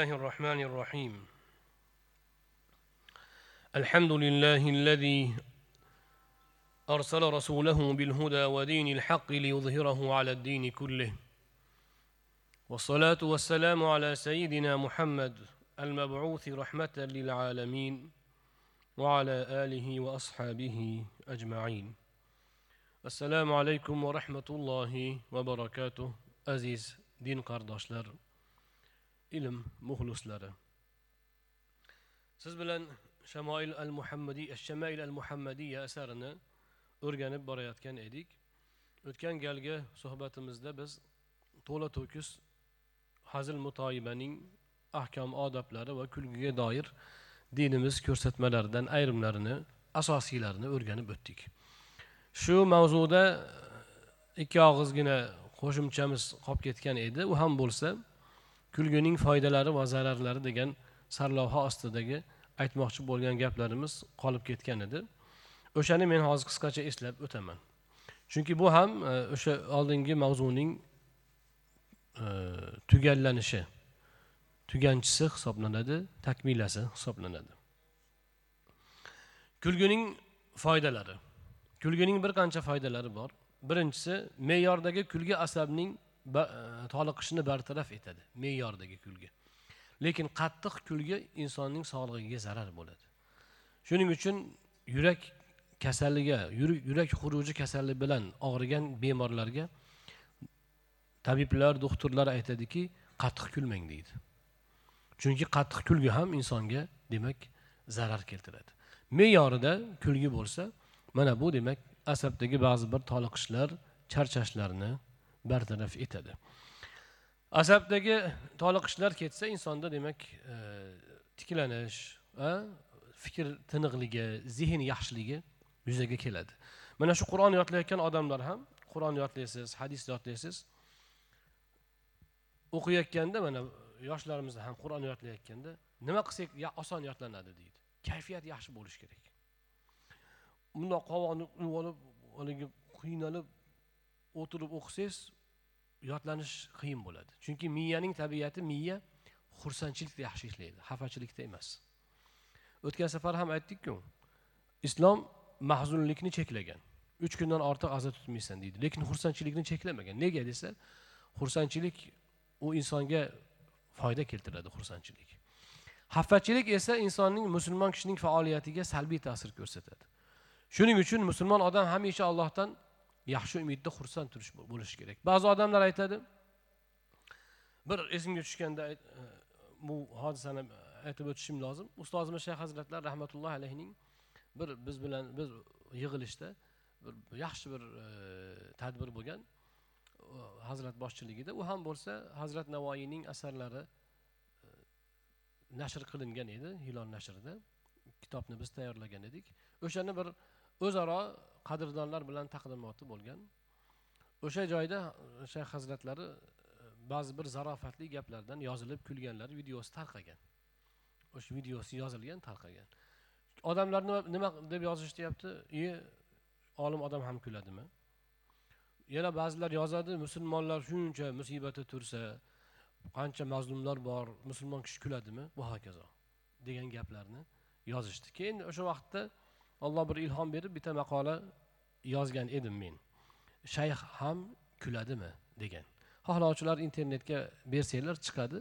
الله الرحمن الرحيم. الحمد لله الذي أرسل رسوله بالهدى ودين الحق ليظهره على الدين كله. والصلاة والسلام على سيدنا محمد المبعوث رحمة للعالمين وعلى آله وأصحابه أجمعين. السلام عليكم ورحمة الله وبركاته أزيز دين قرداشلر. Ilm muxlislari. Siz bilan shamoil al muhammadiy shamail al muhammadiya asarini o'rganib borayotgan edik. O'tgan galgi suhbatimizda biz to'la to'kis hazil mutoyibaning ahkom odoblari va kulgiga doir dinimiz ko'rsatmalaridan ayrimlarini asosiylarini o'rganib o'tdik. Shu mavzuda ikki og'izgina qo'shimchamiz qolib ketgan edi. U ham bo'lsa kulgining foydalari va zararlari degan sarlavha ostidagi aytmoqchi bo'lgan gaplarimiz qolib ketgan edi. O'shani men hozir qisqacha eslab o'taman. Chunki bu ham e, o'sha oldingi mavzuning e, tugallanishi tuganchisi hisoblanadi takmilasi hisoblanadi. Kulgining foydalari. Kulgining bir qancha foydalari bor. Birinchisi me'yordagi kulgi asabning E, toliqishni bartaraf etadi me'yordagi kulgi. Lekin qattiq kulgi insonning sog'lig'iga zarar bo'ladi. Shuning uchun yurak kasaliga yurak xuruji kasali bilan og'rigan bemorlarga tabiblar doktorlar aytadiki qattiq kulmang deydi. Chunki qattiq kulgi ham insonga demak zarar keltiradi. Me'yorida kulgi bo'lsa mana bu demak asabdagi ba'zi bir toliqishlar charchashlarni bartaraf etadi asabdagi toliqishlar ketsa insonda demak e, tiklanish fikr tiniqligi zehn yaxshiligi yuzaga keladi mana shu qur'on yodlayotgan odamlar ham qur'on yodlaysiz hadis yodlaysiz o'qiyotganda mana yoshlarimiz ham qur'on yodlayotganda nima qilsak oson yodlanadi deydi kayfiyat yaxshi bo'lishi kerak bundoq qovoqni olib haligi qiynalib o'tirib o'qisangiz yodlanish qiyin bo'ladi. Chunki miyaning tabiati miya xursandchilikda yaxshi ishlaydi xafachilikda emas. O'tgan safar ham aytdikku islom mahzunlikni cheklagan. Uch kundan ortiq aza tutmaysan deydi lekin xursandchilikni cheklamagan. Nega desa xursandchilik u insonga foyda keltiradi xursandchilik. Xafachilik esa insonning musulmon kishining faoliyatiga salbiy ta'sir ko'rsatadi. Shuning uchun musulmon odam hamisha allohdan yaxshi umidda xursand turish bo'lishi kerak. Ba'zi odamlar aytadi bir esimga tushganda e, bu hodisani aytib o'tishim lozim. Ustozimiz shayx hazratlar rahmatullohi alayhining bir biz bilan biz yig'ilishda bir yaxshi bir e, tadbir bo'lgan hazrat boshchiligida. U ham bo'lsa hazrat navoiyning asarlari e, nashr qilingan edi hilol nashrida. Kitobni biz tayyorlagan edik. O'shani bir o'zaro qadrdonlar bilan taqdimoti bo'lgan. O'sha joyda e, shayx hazratlari e, ba'zi bir zarofatli gaplardan yozilib kulganlari videosi tarqagan. O'sha videosi yozilgan tarqagan. Odamlar nima nima deb yozishyapti? E olim odam ham kuladimi? Yana ba'zilar yozadi musulmonlar shuncha musibatda tursa qancha mazlumlar bor musulmon kishi kuladimi? Va hokazo degan gaplarni yozishdi. Keyin o'sha vaqtda olloh bir ilhom berib bitta maqola yozgan edim men. Shayx ham kuladimi? degan. Xohlovchilar internetga bersanglar chiqadi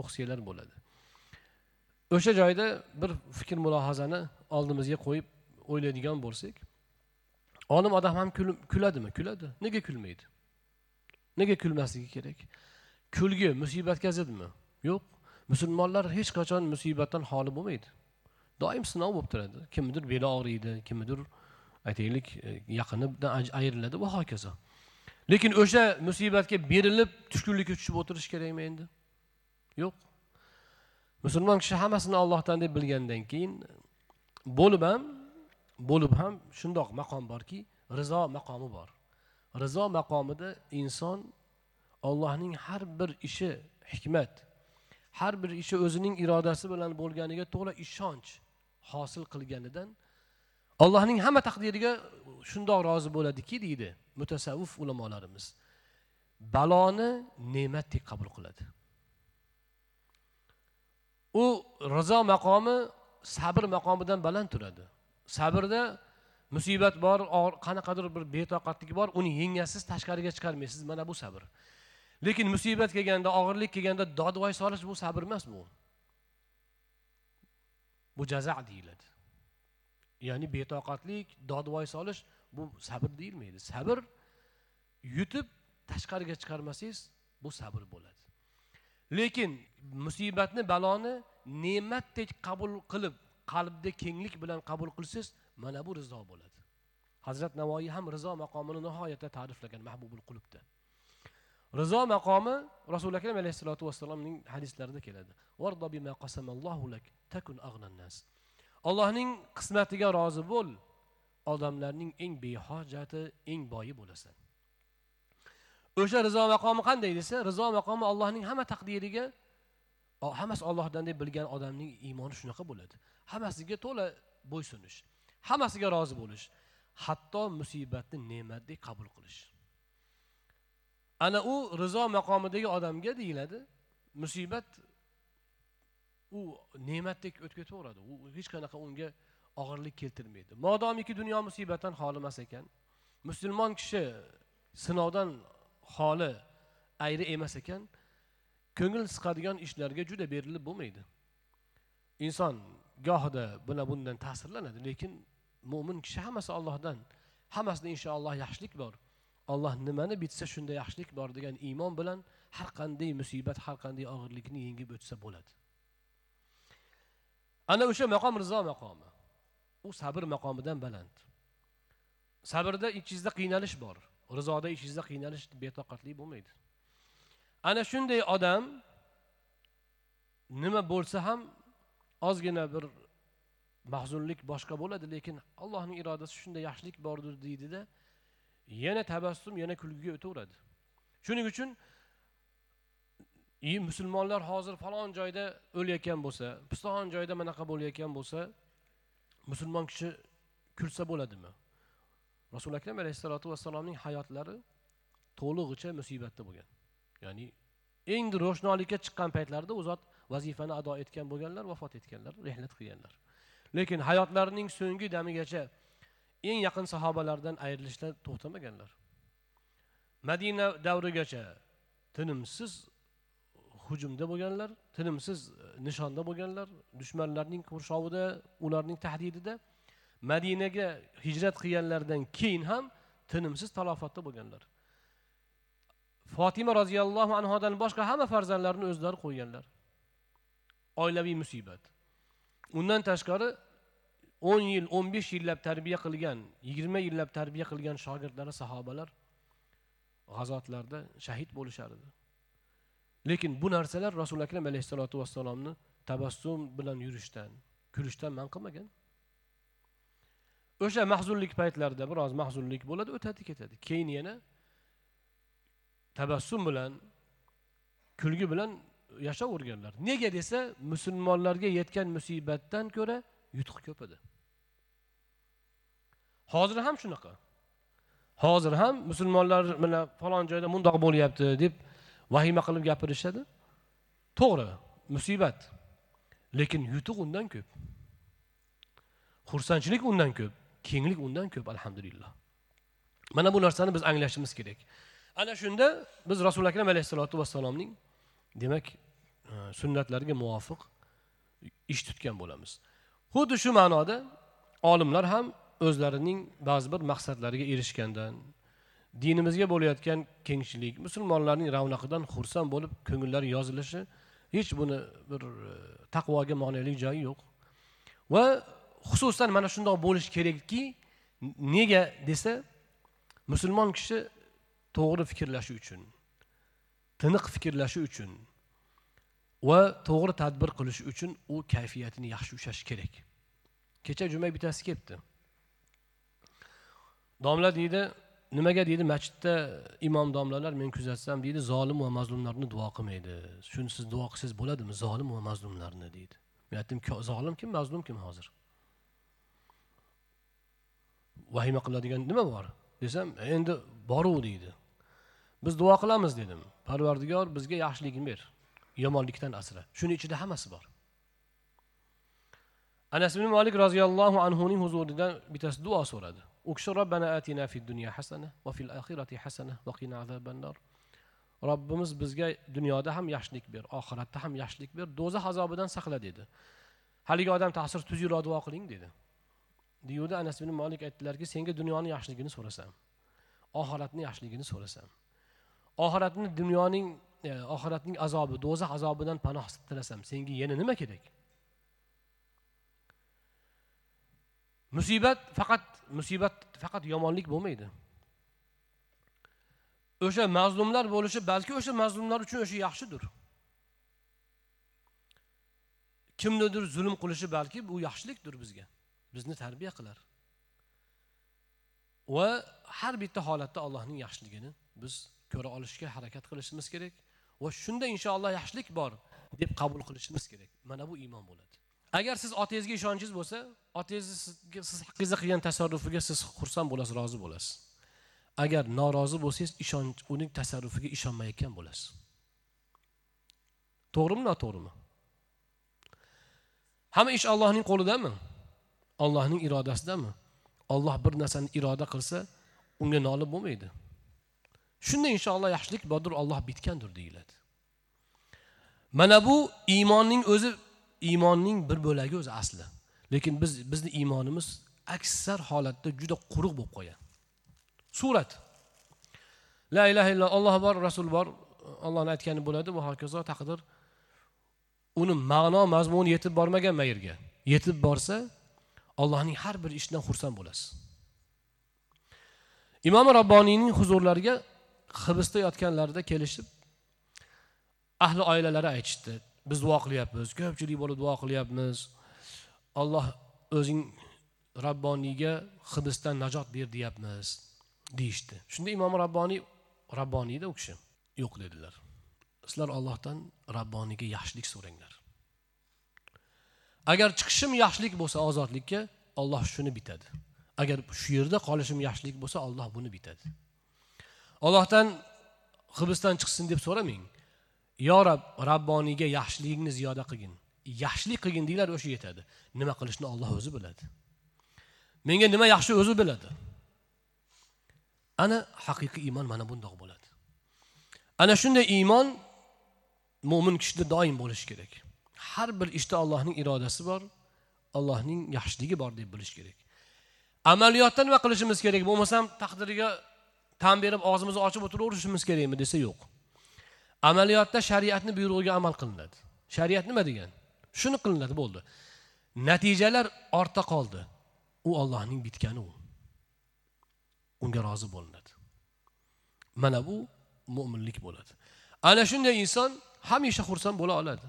o'qisanglar bo'ladi. O'sha joyda bir fikr mulohazani oldimizga qo'yib o'ylaydigan bo'lsak olim odam ham kuladimi? Kuladi. Nega kulmaydi? Nega kulmasligi kerak? Kulgi musibatga zidmi? Yo'q. Musulmonlar hech qachon musibatdan xoli bo'lmaydi. Doim sinov bo'lib turadi. Kimnidir beli og'riydi kimnidir aytaylik e, yaqinidan ayriladi. Va hokazo. Lekin o'sha musibatga berilib tushkunlikka tushib o'tirish kerakmi endi? Yo'q. Musulmon kishi hammasini ollohdan deb bilgandan keyin bo'lib ham bo'lib ham shundoq maqom borki rizo maqomi bor. Rizo maqomida inson ollohning har bir ishi hikmat har bir ishi o'zining irodasi bilan bo'lganiga to'la ishonch hosil qilganidan allohning hamma taqdiriga shundoq rozi bo'ladiki deydi mutasavvuf ulamolarimiz. Baloni ne'matdek qabul qiladi. U rizo maqomi sabr maqomidan baland turadi. Sabrda musibat bor qanaqadir bir betoqatlik bor uni yengasiz tashqariga chiqarmaysiz mana bu sabr. Lekin musibat kelganda og'irlik kelganda dodvoy solish bu sabr emas bu. Bu jaza deyiladi. Ya'ni betoqatlik dodvoy solish bu sabr deyilmaydi. Sabr yutib tashqariga chiqarmasangiz bu sabr bo'ladi. Lekin musibatni baloni ne'matdek qabul qilib qalbda kenglik bilan qabul qilsangiz mana bu rizo bo'ladi. Hazrat navoiy ham rizo maqomini nihoyatda ta'riflagan mahbubul qulubda. Rizo maqomi rasuli akram alayhissalotu vassalomning hadislarida keladi. Allohning qismatiga rozi bo'l. Odamlarning eng behojati eng boyi bo'lasan. O'sha rizo maqomi qanday desa rizo maqomi allohning hamma taqdiriga hammasi ollohdan deb bilgan odamning iymoni shunaqa bo'ladi. Hammasiga to'la bo'ysunish hammasiga rozi bo'lish hatto musibatni ne'matdek qabul qilish. Ana u rizo maqomidagi odamga deyiladi musibat u ne'matdek o'tib ketaveradi u hech qanaqa unga og'irlik keltirmaydi. Modomiki dunyo musibatdan xoli emas ekan. Musulmon kishi sinovdan xoli ayri emas ekan. Ko'ngil siqadigan ishlarga juda berilib bo'lmaydi. Inson gohida buna bundan ta'sirlanadi lekin mo'min kishi hammasi ollohdan hammasida inshaalloh yaxshilik bor. Alloh nimani bitsa shunda yaxshilik bor degan iymon bilan har qanday musibat har qanday og'irlikni yengib o'tsa bo'ladi. Ana o'sha maqom rizo maqomi? U sabr maqomidan baland. Sabrda ichingizda qiynalish bor. Rizoda ichingizda qiynalish betoqatlik bo'lmaydi. Ana shunday odam nima bo'lsa ham ozgina bir mahzunlik boshqa bo'ladi lekin allohning irodasi shunday yaxshilik bordir deydida yana tabassum yana kulgiga o'taveradi. Shuning uchun и musulmonlar hozir falon joyda o'layotgan bo'lsa piston joyda manaqa bo'layotgan bo'lsa musulmon kishi kulsa bo'ladimi? Rasuli akram alayhissalotu vassalomning hayotlari to'lig'icha musibatda bo'lgan. Ya'ni eng ro'shnolikka chiqqan paytlarida u zot vazifani ado etgan bo'lganlar vafot etganlar rehlat qilganlar. Lekin hayotlarining so'nggi damigacha eng yaqin sahobalardan ayrilishdan to'xtamaganlar. Madina davrigacha tinimsiz hujumda bo'lganlar tinimsiz e, nishonda bo'lganlar dushmanlarning qurshovida ularning tahdidida madinaga hijrat qilganlaridan keyin ham tinimsiz talofatda bo'lganlar. Fotima roziyallohu anhodan boshqa hamma farzandlarini o'zlari qo'yganlar. Oilaviy musibat. Undan tashqari o'n yil o'n besh yillab tarbiya qilgan yigirma yillab tarbiya qilgan shogirdlari sahobalar g'azotlarda shahid bo'lishar edi lekin bu narsalar rasuli akram alayhissalotu vassalomni tabassum bilan yurishdan kulishdan man qilmagan. O'sha mahzunlik paytlarida biroz mahzunlik bo'ladi o'tadi ketadi. Keyin yana tabassum bilan kulgi bilan yashayverganlar nega desa musulmonlarga yetgan musibatdan ko'ra yutuq ko'p edi hozir ham shunaqa. Hozir ham musulmonlar mana falon joyda mundoq bo'lyapti deb vahima qilib gapirishadi. To'g'ri musibat. Lekin yutuq undan ko'p. Xursandchilik undan ko'p kenglik undan ko'p alhamdulillah. Mana bu narsani biz anglashimiz kerak. Ana shunda biz rasuli akram alayhissalotu vassalomning demak e, sunnatlariga muvofiq ish tutgan bo'lamiz. Xuddi shu ma'noda olimlar ham o'zlarining ba'zi bir maqsadlariga erishgandan dinimizga bo'layotgan kengchilik musulmonlarning ravnaqidan xursand bo'lib ko'ngillari yozilishi hech buni bir e, taqvoga monelik joyi yo'q. Va xususan mana shundoq bo'lishi kerakki nega desa musulmon kishi to'g'ri fikrlashi uchun tiniq fikrlashi uchun va to'g'ri tadbir qilishi uchun u kayfiyatini yaxshi ushlashi kerak. Kecha juma bittasi kelibdi. Domla deydi nimaga deydi masjidda imom domlalar men kuzatsam deydi zolim va mazlumlarni duo qilmaydi. Shuni siz duo qilsangiz bo'ladimi? Zolim va mazlumlarni deydi. Men aytdim zolim kim mazlum kim hozir? Vahima qiladigan nima bor? Desam endi boru deydi. Biz duo qilamiz dedim. Parvardigor bizga yaxshiligini ber. Yomonlikdan asra. Shuni ichida hammasi bor. Anas ibn molik roziyallohu anhuning huzuridan bittasi duo so'radi. U kishi robbana atina fid dunya hasana va fil oxirati hasana va qina robbimiz bizga dunyoda ham yaxshilik ber oxiratda ham yaxshilik ber do'zax azobidan saqla dedi. Haligi odam ta'sir tuzukroq duo qiling dedi. Deyuvdi anas ibn molik aytdilarki senga dunyoni yaxshiligini so'rasam oxiratni yaxshiligini so'rasam. Oxiratni dunyoning e, oxiratning azobi do'zax azobidan panoh tilasam senga yana nima kerak? Musibat faqat musibat faqat yomonlik bo'lmaydi. O'sha mazlumlar bo'lishi balki o'sha mazlumlar uchun o'sha yaxshidir. Kimnidir zulm qilishi balki bu yaxshilikdir bizga. Bizni tarbiya qilar. Va har bitta holatda allohning yaxshiligini biz ko'ra olishga harakat qilishimiz kerak va shunda inshaalloh yaxshilik bor deb qabul qilishimiz kerak. Mana bu iymon bo'ladi. Agar siz otangizga ishonchingiz bo'lsa otangizni sizga siz haqqingizda qilgan tasarrufiga siz xursand bo'lasiz rozi bo'lasiz. Agar norozi bo'lsangiz ishonch uning tasarrufiga ishonmayotgan bo'lasiz. To'g'rimi noto'g'rimi? Hamma ish ollohning qo'lidami? Ollohning irodasidami olloh bir narsani iroda qilsa unga nolib bo'lmaydi. Shunda inshaalloh yaxshilik bodur olloh bitgandir deyiladi. Mana bu iymonning o'zi iymonning bir bo'lagi o'zi asli. Lekin biz bizni iymonimiz aksar holatda juda quruq bo'lib qolgan. Surat. La ilaha illalloh olloh bor rasul bor. Ollohni aytgani bo'ladi va hokazo taqdir. Uni ma'no mazmuni yetib bormagan mayerga yetib borsa allohning har bir ishidan xursand bo'lasiz. Imom robboniyning huzurlariga hibsda yotganlarida kelishib ahli oilalari aytishdi. Biz duo qilyapmiz. Ko'pchilik bo'lib duo qilyapmiz. Olloh o'zing rabboniyga hibsdan najot ber deyapmiz deyishdi. Shunda imom rabboniy rabboniyda u kishi yo'q dedilar. Sizlar ollohdan rabboniyga yaxshilik so'ranglar. Agar chiqishim yaxshilik bo'lsa ozodlikka olloh shuni bitadi. Agar shu yerda qolishim yaxshilik bo'lsa olloh buni bitadi. Ollohdan hibsdan chiqsin deb so'ramang. Yo rob rabboniyga yaxshiligingni ziyoda qilgin. Yaxshilik qilgin deyglar o'sha yetadi. Nima qilishni olloh o'zi biladi. Menga nima yaxshi o'zi biladi? Ana haqiqiy iymon mana bundoq bo'ladi. Ana shunday iymon mo'min kishida doim bo'lishi kerak. Har bir ishda allohning irodasi bor allohning yaxshiligi bor deb bilish kerak. Amaliyotda nima qilishimiz kerak? Bo'lmasam taqdiriga tan berib og'zimizni ochib o'tiraverishimiz kerakmi desa yo'q. Amaliyotda shariatni buyrug'iga amal qilinadi. Shariat nima degan? Shuni qilinadi bo'ldi. Natijalar ortda qoldi. U ollohning bitgani u. Unga rozi bo'linadi. Mana bu mo'minlik bo'ladi. Ana shunday inson hamisha xursand bo'la oladi.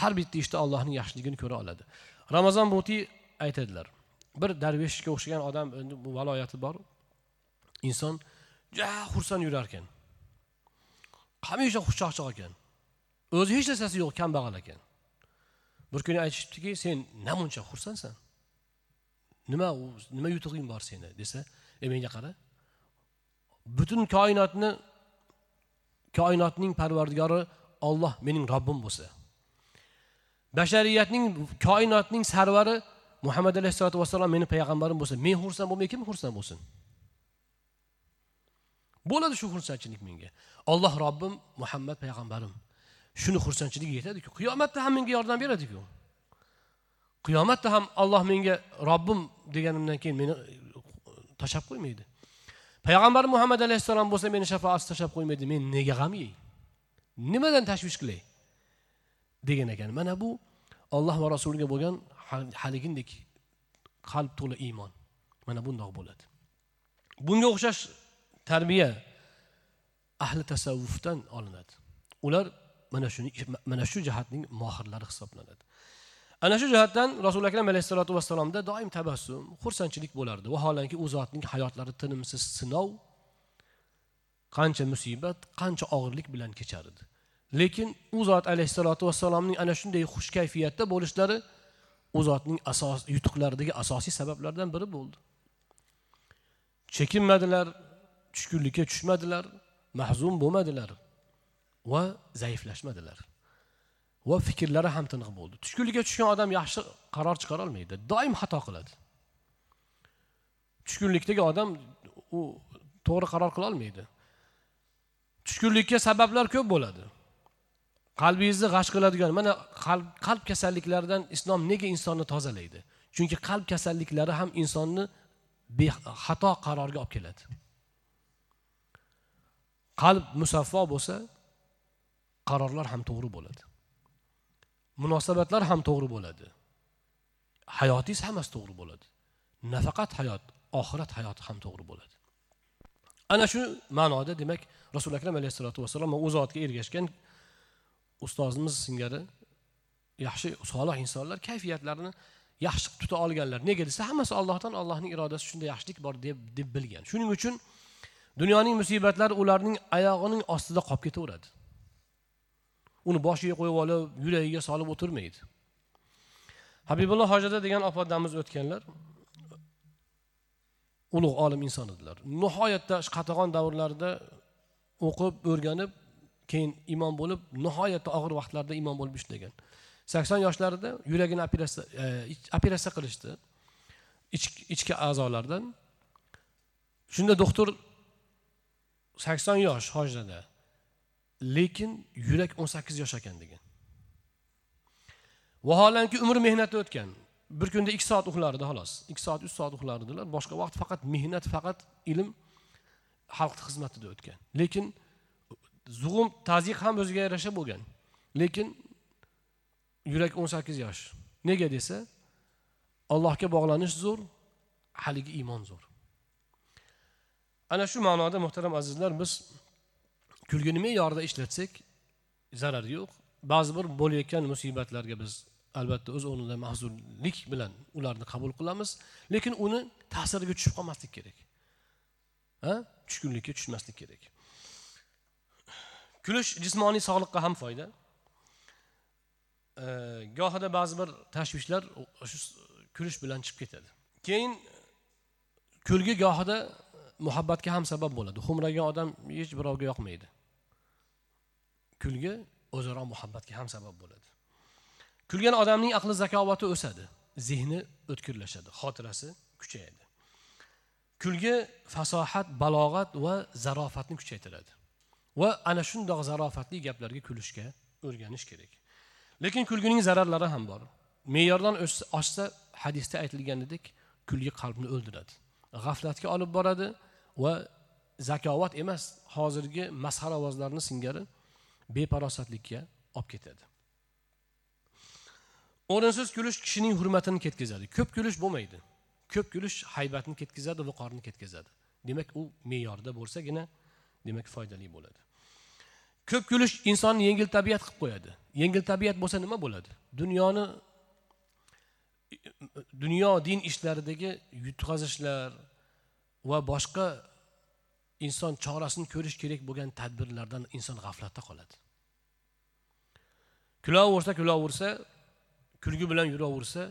Har bitta ishda allohning yaxshiligini ko'ra oladi. Ramazon butiy aytadilar bir darveshga o'xshagan odam endi bu valoyati bor. Inson juda xursand yurar ekan hamisha xushchaqchaq ekan. O'zi hech narsasi yo'q kambag'al ekan. Bir kuni aytishibdiki sen namuncha xursandsan? Nima u nima yutug'ing bor seni desa e menga qara. Butun koinotni koinotning parvardigori olloh mening robbim bo'lsa. Bashariyatning koinotning sarvari muhammad alayhissalotu vassalom meni payg'ambarim bo'lsa men xursand bo'lmay kim xursand bo'lsin? Bo'ladi shu xursandchilik menga. Olloh robbim muhammad payg'ambarim shuni xursandchiligi yetadiku. Qiyomatda ham menga yordam beradiku. Qiyomatda ham olloh menga robbim deganimdan keyin meni e, tashlab qo'ymaydi. Payg'ambar muhammad alayhissalom bo'lsa meni shafaatsiz tashlab qo'ymaydi men nega g'am yey nimadan tashvish qilay? Degan ekan. Mana bu olloh va rasuliga bo'lgan haligindek qalb to'la iymon. Mana bundoq bo'ladi. Bunga o'xshash tarbiya ahli tasavvufdan olinadi. Ular mana shuni mana shu jihatning mohirlari hisoblanadi. Ana shu jihatdan rasuli akram alayhissalotu vassalomda doim tabassum xursandchilik bo'lardi. Vaholanki u zotning hayotlari tinimsiz sinov qancha musibat qancha og'irlik bilan kechar edi lekin u zot alayhissalotu vassalomning ana shunday xush kayfiyatda bo'lishlari u zotning asos yutuqlaridagi asosiy sabablardan biri bo'ldi. Chekinmadilar tushkunlikka tushmadilar mahzun bo'lmadilar va zaiflashmadilar. Va fikrlari ham tiniq bo'ldi. Tushkunlikka tushgan odam yaxshi qaror chiqara olmaydi doim xato qiladi. Tushkunlikdagi odam u to'g'ri qaror qila olmaydi. Tushkunlikka sabablar ko'p bo'ladi. Qalbingizni g'ash qiladigan mana qalb qalb kasalliklaridan islom nega insonni tozalaydi? Chunki qalb kasalliklari ham insonni xato qarorga olib keladi. Qalb musaffo bo'lsa qarorlar ham to'g'ri bo'ladi. Munosabatlar ham to'g'ri bo'ladi. Hayotingiz hammasi to'g'ri bo'ladi. Nafaqat hayot oxirat hayoti ham to'g'ri bo'ladi. Ana shu ma'noda demak rasuli akram alayhissalotu vassalom u zotga ergashgan ustozimiz singari yaxshi solih insonlar kayfiyatlarini yaxshi tuta olganlar. Nega desa hammasi allohdan allohning irodasi shunda yaxshilik bor deb deb bilgan. Shuning uchun dunyoning musibatlari ularning oyog'ining ostida qolib ketaveradi. Uni boshiga qo'yib olib yuragiga solib o'tirmaydi. Habibulloh hojada degan opodamiz o'tganlar ulug' olim inson edilar. Nihoyatda qatag'on davrlarida o'qib o'rganib keyin imom bo'lib nihoyatda og'ir vaqtlarda imom bo'lib ishlagan. Sakson yoshlarida yuragini operatsiya e, operatsiya qilishdi. Ichki a'zolardan. Shunda doktor sakson yosh hojrada lekin yurak o'n sakkiz yosh ekan degan. Vaholanki umr mehnatda o'tgan. Bir kunda ikki soat uxlardi xolos. Ikki soat uch soat uxlardilar. Boshqa vaqt faqat mehnat faqat ilm xalq xizmatida o'tgan. Lekin zug'um tazyiq ham o'ziga yarasha bo'lgan. Lekin yurak o'n sakkiz yosh. Nega desa allohga bog'lanish zo'r haligi iymon zo'r. Ana shu ma'noda muhtaram azizlar biz kulgini me'yorida ishlatsak zarari yo'q. Ba'zi bir bo'layotgan musibatlarga biz albatta o'z o'rnida mahzunlik bilan ularni qabul qilamiz lekin uni ta'siriga tushib qolmaslik kerak. Ha? Tushkunlikka tushmaslik kerak. Kulish jismoniy sog'liqqa ham foyda. Gohida ba'zi bir tashvishlar shu kulish bilan chiqib ketadi. Keyin kulgi gohida muhabbatga ham sabab bo'ladi. Xo'mragan odam hech birovga yoqmaydi. Kulgi o'zaro muhabbatga ham sabab bo'ladi. Kulgan odamning aqli zakovati o'sadi. Zehni o'tkirlashadi. Xotirasi kuchayadi. Kulgi fasohat balog'at va zarofatni kuchaytiradi. Va ana shundoq zarofatli gaplarga kulishga o'rganish kerak. Lekin kulgining zararlari ham bor. Me'yordan oshsa hadisda aytilganidek kulgi qalbni o'ldiradi. G'aflatga olib boradi va zakovat emas hozirgi mazhar ovozlarni singari beparosatlikka olib ketadi. O'rinsiz kulish kishining hurmatini ketkazadi. Ko'p kulish bo'lmaydi. Ko'p kulish haybatni ketkazadi viqorni ketkazadi. Demak u me'yorda bo'lsagina demak foydali bo'ladi. Ko'p kulish insonni yengil tabiat qilib qo'yadi. Yengil tabiat bo'lsa nima bo'ladi? Dunyoni dunyo din ishlaridagi yutqazishlar va boshqa inson chorasini ko'rish kerak bo'lgan tadbirlardan inson g'aflatda qoladi. Kulaversa kulaversa kulgi bilan yuraversa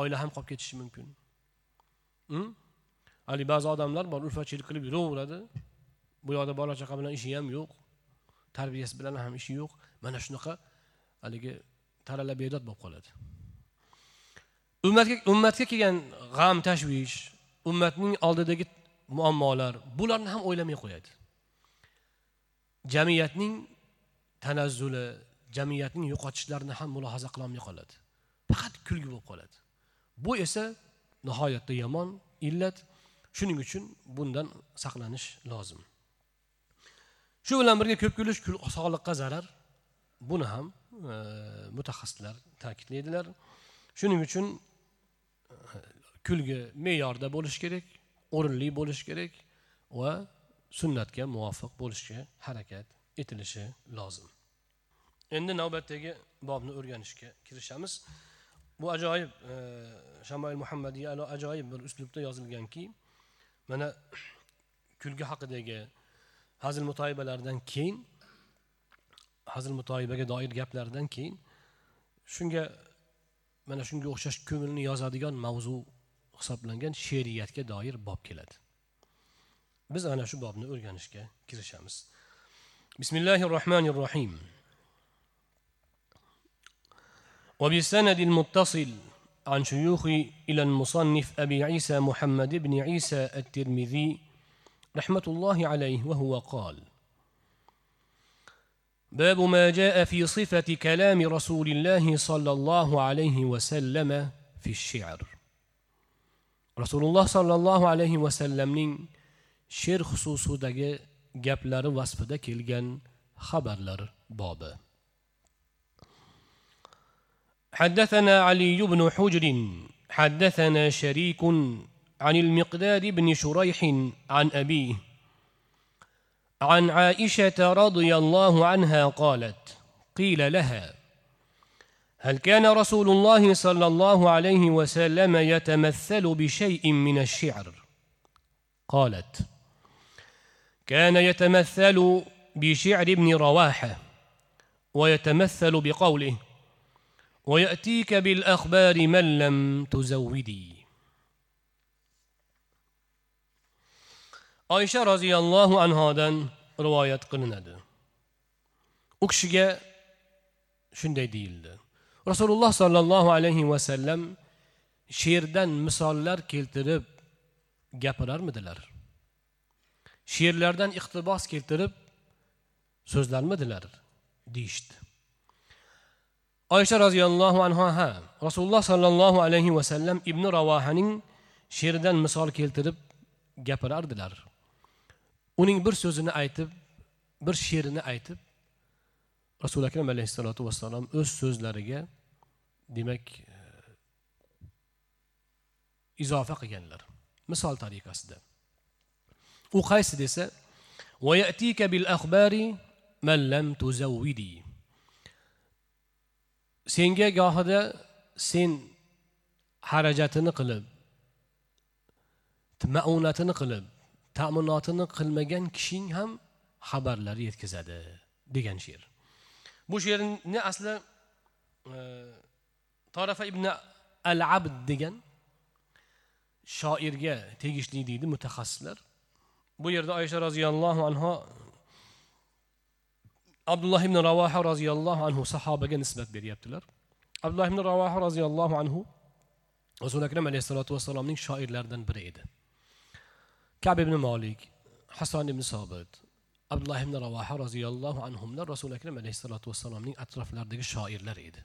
oila ham qolib ketishi mumkin. Hm? Haligi ba'zi odamlar bor ulfatchilik qilib yuraveradi. Bu yoqda bola chaqa bilan ishi ham yo'q tarbiyasi bilan ham ishi yo'q. Mana shunaqa haligi tarala bedod bo'lib qoladi. Ummatga ummatga kelgan g'am tashvish ummatning oldidagi muammolar bularni ham o'ylamay qo'yadi. Jamiyatning tanazzuli jamiyatning yo'qotishlarini ham mulohaza qilolmay qoladi. Faqat kulgi bo'lib qoladi. Bu esa nihoyatda yomon illat. Shuning uchun bundan saqlanish lozim. Shu bilan birga ko'p kulish sog'liqqa zarar. Buni ham e, mutaxassislar ta'kidlaydilar. Shuning uchun e, kulgi me'yorda bo'lishi kerak. O'rinli bo'lishi kerak va sunnatga muvofiq bo'lishga harakat etilishi lozim. Endi navbatdagi bobni o'rganishga kirishamiz. Bu ajoyib e, shamoil muhammadiy ajoyib bir uslubda yozilganki mana kulgi haqidagi hazil mutoyibalardan keyin hazil mutoyibaga doir gaplardan keyin shunga mana shunga o'xshash ko'ngilni yozadigan mavzu hisoblangan she'riyatga doir bob keladi. Biz ana shu bobni o'rganishga kirishamiz. Bismillahi rohmanir rohim وبالسند المتصل عن شيوخ إلى المصنف أبي عيسى محمد بن عيسى الترمذي رحمة الله عليه وهو قال باب ما جاء في صفة كلام رسول الله صلى الله عليه وسلم في الشعر رسول الله صلى الله عليه وسلم she'r xususidagi gaplari vasfida kelgan xabarlar bobi. حدثنا علي بن حجر حدثنا شريك عن المقداد بن شريح عن أبيه عن عائشة رضي الله عنها قالت قيل لها هل كان رسول الله صلى الله عليه وسلم يتمثل بشيء من الشعر؟ قالت كان يتمثل بشعر ابن رواحة ويتمثل بقوله ويأتيك بالأخبار من لم تزودي. Oysha roziyallohu anhodan rivoyat qilinadi u kishiga shunday deyildi. Rasululloh sollallohu alayhi vasallam she'rdan misollar keltirib gapirarmidilar? She'rlardan iqtibos keltirib so'zlarmidilar? Deyishdi. Oysha roziyallohu anhu ha rasululloh sollallohu alayhi vasallam ibn ravohaning she'ridan misol keltirib gapirardilar. Uning bir so'zini aytib bir she'rini aytib rasuli akram alayhissalotu vassalom o'z so'zlariga demak e, izofa qilganlar. Misol tariqasida. U qaysi desa senga gohida sen xarajatini qilib maunatini qilib ta'minotini qilmagan kishing ham xabarlar yetkazadi degan she'r. Bu she'rni asli? Torafa ibn al abd degan shoirga tegishli deydi mutaxassislar. Bu yerda oysha roziyallohu anhu abdulloh ibn ravoha roziyallohu anhu sahobaga nisbat beryaptilar. Abdulloh ibn ravoha roziyallohu anhu rasuli akram alayhissalotu vassalomning shoirlaridan biri edi. Kab ibn molik hason ibn sobit abdulloh ibn ravoha roziyallohu anhular rasuli akram alayhissalotu vassalomning atroflaridagi shoirlar edi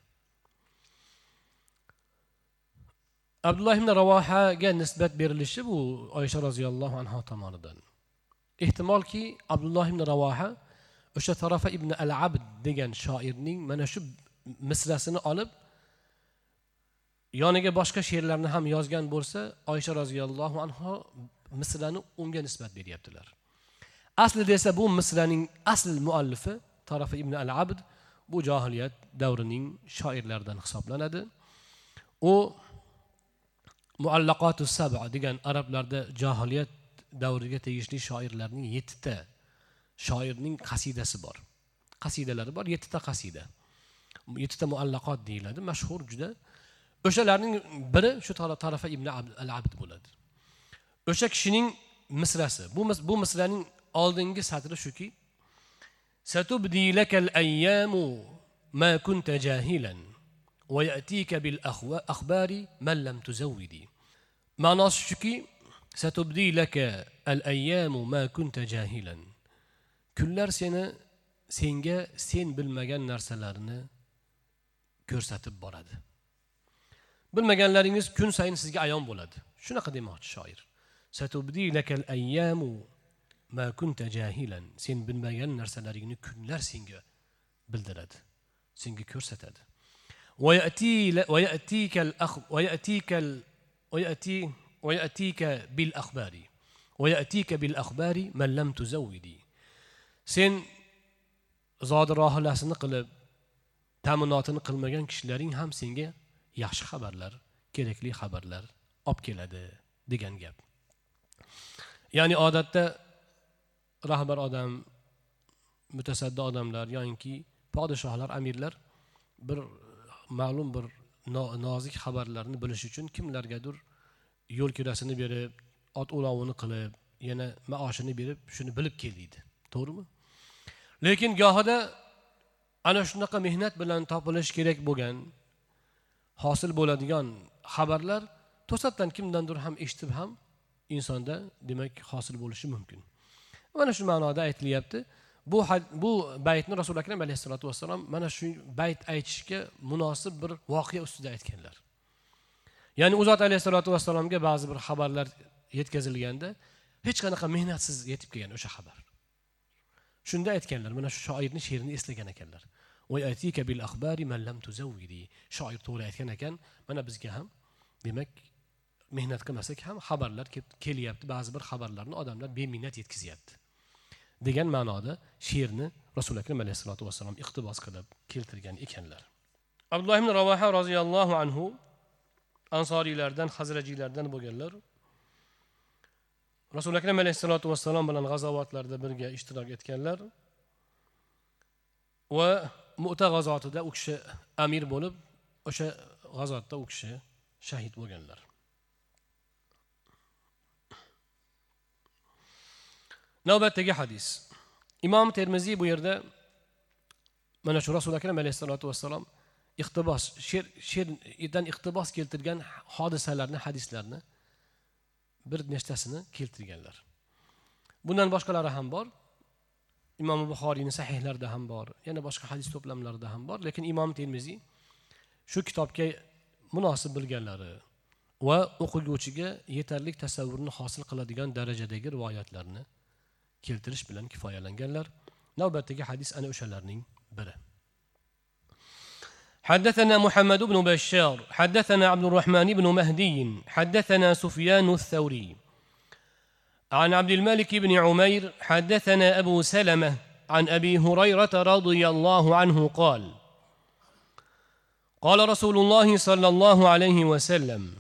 abdulloh ibn ravohaga nisbat berilishi bu oysha roziyallohu anhu tomonidan ehtimolki abdulloh ibn ravoha o'sha tarafa ibn al abd degan shoirning mana shu misrasini olib yoniga boshqa she'rlarni ham yozgan bo'lsa oysha roziyallohu anhu misrani unga nisbat beryaptilar. Aslida esa bu misraning asl muallifi tarafi ibn al abd bu johiliyat davrining shoirlaridan hisoblanadi. U muallaqotu saba degan arablarda johiliyat davriga tegishli shoirlarning yettita shoirning qasidasi bor. Qasidalari bor yettita qasida. Yettita muallaqot deyiladi mashhur juda. O'shalarning biri shu tarafa ibn al abd bo'ladi. O'sha kishining misrasi bu bu misraning oldingi satri shuki ma kunta jahilan va yatika bil akhbari man lam tuzawwidi. Ma'nosi shuki satubdilaka al ayyamu ma kunta jahilan. Kunlar seni senga sen bilmagan narsalarni ko'rsatib boradi. Bilmaganlaringiz kun sayin sizga ayon bo'ladi. Shunaqa demoqchi shoir. ma kunta jahilan sen bilmagan narsalaringni kunlar senga bildiradi senga ko'rsatadi ويأتيك الأخ ويأتيك ويأتي ويأتيك بالأخبار ويأتيك بالأخبار من لم تزودي sen zodi rohilasini qilib ta'minotini qilmagan kishilaring ham senga yaxshi xabarlar kerakli xabarlar olib keladi degan gap ya'ni odatda rahbar odam mutasaddi odamlar yoinki podshohlar amirlar bir ma'lum bir nozik xabarlarni bilish uchun kimlargadir yo'l kirasini berib ot ulovini qilib yana maoshini berib shuni bilib kel deydi to'g'rimi? Lekin gohida ana shunaqa mehnat bilan topilishi kerak bo'lgan hosil bo'ladigan xabarlar to'satdan kimdandir ham eshitib ham insonda demak hosil bo'lishi mumkin. Mana shu ma'noda aytilyapti. Bu bu baytni rasuli akram alayhissalotu vassalom mana shu bayt aytishga munosib bir voqea ustida aytganlar. Ya'ni u zot alayhissalotu vassalomga ba'zi bir xabarlar yetkazilganda hech qanaqa mehnatsiz yetib kelgan o'sha xabar. Shunda aytganlar mana shu shoirni she'rini eslagan ekanlar. Shoir to'g'ri aytgan ekan mana bizga ham demak mehnat qilmasak ham xabarlar kelyapti ba'zi bir xabarlarni odamlar beminnat yetkazyapti. Degan ma'noda she'rni rasuli akram alayhissalotu vassalom iqtibos qilib keltirgan ekanlar. Abdulloh ibn ravoha roziyallohu anhu ansoriylardan hazrajiylardan bo'lganlar. Rasuli akram alayhissalotu vassalom bilan g'azovatlarda birga ishtirok etganlar va mu'ta g'azotida u kishi amir bo'lib o'sha g'azotda u kishi shahid bo'lganlar. Navbatdagi hadis. Imom termiziy bu yerda mana shu rasuli akram alayhissalotu vassalom iqtibos she'r she'rdan iqtibos keltirgan hodisalarni hadislarni bir nechtasini keltirganlar. Bundan boshqalari ham bor. Imom buxoriyni sahihlarida ham bor yana boshqa hadis to'plamlarida ham bor. Lekin imom termiziy shu kitobga munosib bilganlari va o'qiguvchiga yetarli tasavvurni hosil qiladigan darajadagi rivoyatlarni keltirish bilan kifoyalanganlar. Navbatdagi hadis ana o'shalarning biri. حدثنا محمد بن بشار حدثنا عبد الرحمن بن مهدي حدثنا سفيان الثوري عن عبد الملك بن عمير حدثنا ابو سلمه عن ابي هريره رضي الله عنه قال قال رسول الله صلى الله عليه وسلم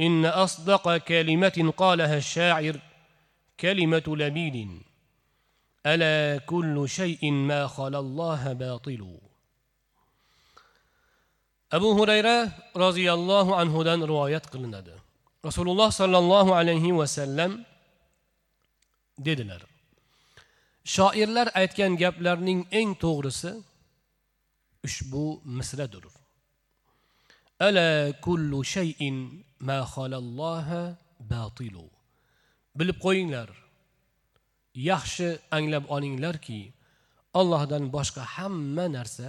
ان اصدق كلمه قالها الشاعر كلمه لبيد الا كل شيء ما خلا الله باطل abu hurayra roziyallohu anhudan rivoyat qilinadi rasululloh sollallohu alayhi vasallam dedilar shoirlar aytgan gaplarning eng to'g'risi ushbu misradir ala kullu shayin ma xolalloha batilu bilib qo'yinglar yaxshi anglab olinglarki ollohdan boshqa hamma narsa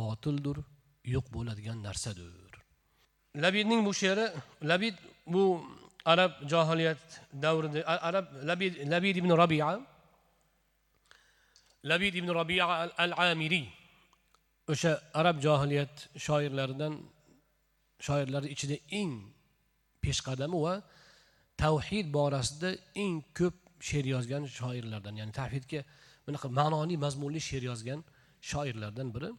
botildir yo'q bo'ladigan narsadir. Labidning bu she'ri labid bu arab johiliyat davrida arab labid labid ibn robia labid ibn robia al amiriy o'sha arab johiliyat shoirlaridan shoirlari ichida eng peshqadami va tavhid borasida eng ko'p she'r yozgan shoirlardan ya'ni tavhidga bunaqa ma'noli mazmunli she'r yozgan shoirlardan biri.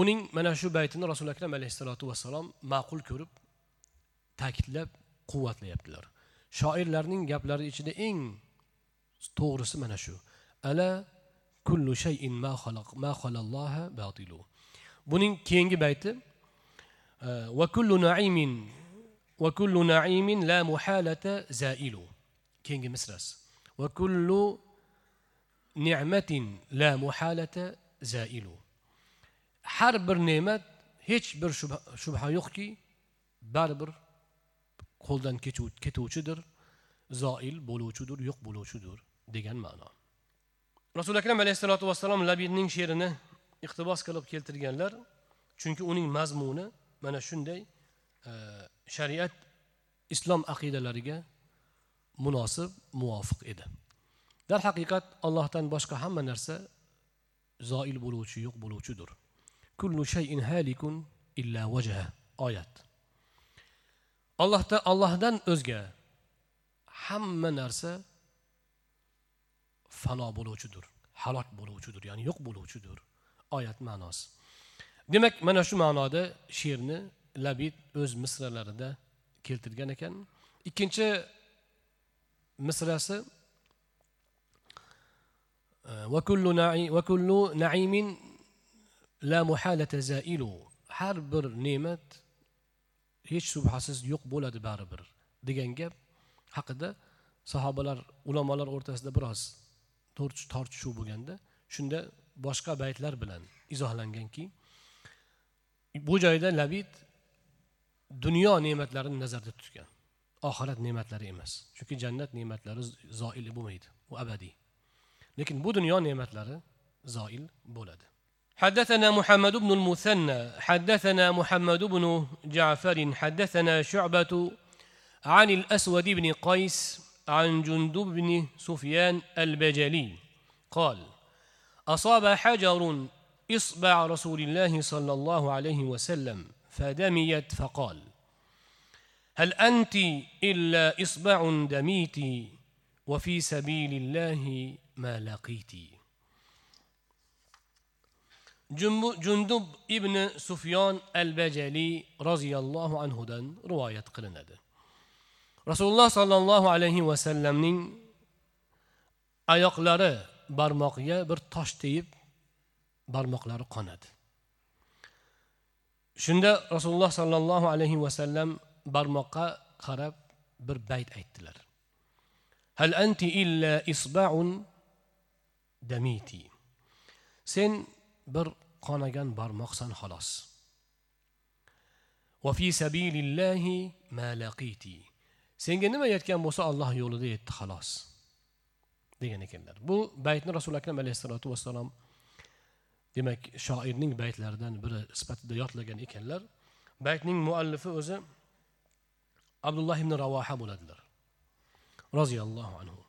Uning mana shu baytini rasuli akram alayhissalotu vassalom ma'qul ko'rib ta'kidlab quvvatlayaptilar. Shoirlarning gaplari ichida eng to'g'risi mana shu. Ala kullu shayin ma ma xalalloha batilu. Buning keyingi bayti e, va kullu naimin va kullu naimin la muhalata zailu. Keyingi misrasi va kullu ni'matin la muhalata zailu har bir ne'mat hech bir shubha yo'qki baribir qo'ldan ketuvchidir zoil bo'luvchidir yo'q bo'luvchidir degan ma'no rasuli akram alayhissalotu vassalom labidning she'rini iqtibos qilib keltirganlar chunki uning mazmuni mana shunday shariat islom aqidalariga munosib muvofiq edi. Darhaqiqat allohdan boshqa hamma narsa zoil bo'luvchi yo'q bo'luvchidir. Kullu shayin halikun illa vajha oyat. Allohda allohdan o'zga hamma narsa fano bo'luvchidir halok bo'luvchidir ya'ni yo'q bo'luvchidir. Oyat ma'nosi. Demak mana shu ma'noda she'rni labid o'z misralarida keltirgan ekan. Ikkinchi misrasi va kullu naimin la muhalata zailu har bir ne'mat hech shubhasiz yo'q bo'ladi baribir degan gap haqida sahobalar ulamolar o'rtasida biroz tortishuv bo'lganda shunda boshqa baytlar bilan izohlanganki bu joyda labid dunyo ne'matlarini nazarda tutgan oxirat ne'matlari emas chunki jannat ne'matlari zoil bo'lmaydi u abadiy lekin bu dunyo ne'matlari zoil bo'ladi حدثنا محمد بن المثنى حدثنا محمد بن جعفر حدثنا شعبة عن الأسود بن قيس عن جندب بن سفيان البجلي. قال أصاب حجر إصبع رسول الله صلى الله عليه وسلم فدميت فقال هل أنت إلا إصبع دميت وفي سبيل الله ما لقيت jundub ibn sufyon al bajaliy roziyallohu anhudan rivoyat qilinadi rasululloh sollallohu alayhi vasallamning oyoqlari barmoqiga bir tosh tegib barmoqlari qonadi shunda rasululloh sollallohu alayhi vasallam barmoqqa qarab bir bayt aytdilar. Hal anti illa isbaun damiti. Sen bir qonagan barmoqsan xolos. Senga nima yetgan bo'lsa alloh yo'lida yetdi xolos degan ekanlar. Bu baytni rasuli akram alayhissalotu vassalom demak shoirning baytlaridan biri sifatida yodlagan ekanlar. Baytning muallifi o'zi abdulloh ibn ravoha bo'ladilar. Roziyallohu anhu.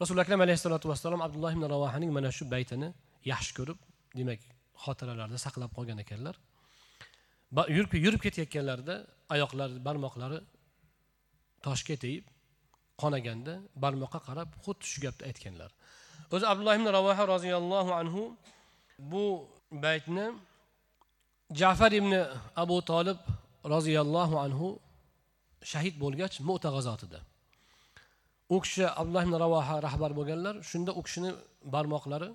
Rasuli akram alayhissalotu vassalom abdulloh ibn ravohaning mana shu baytini yaxshi ko'rib demak xotiralarida saqlab qolgan ekanlar. Yurib yurib ketayotganlarida oyoqlari barmoqlari toshga tegib qonaganda barmoqqa qarab xuddi shu gapni aytganlar. O'zi abdulloh ibn ravoha roziyallohu anhu bu baytni jafar ibn abu tolib roziyallohu anhu shahid bo'lgach mu'ta g'azotida. U kishi abdulloh ibn ravoha rahbar bo'lganlar shunda u kishini barmoqlari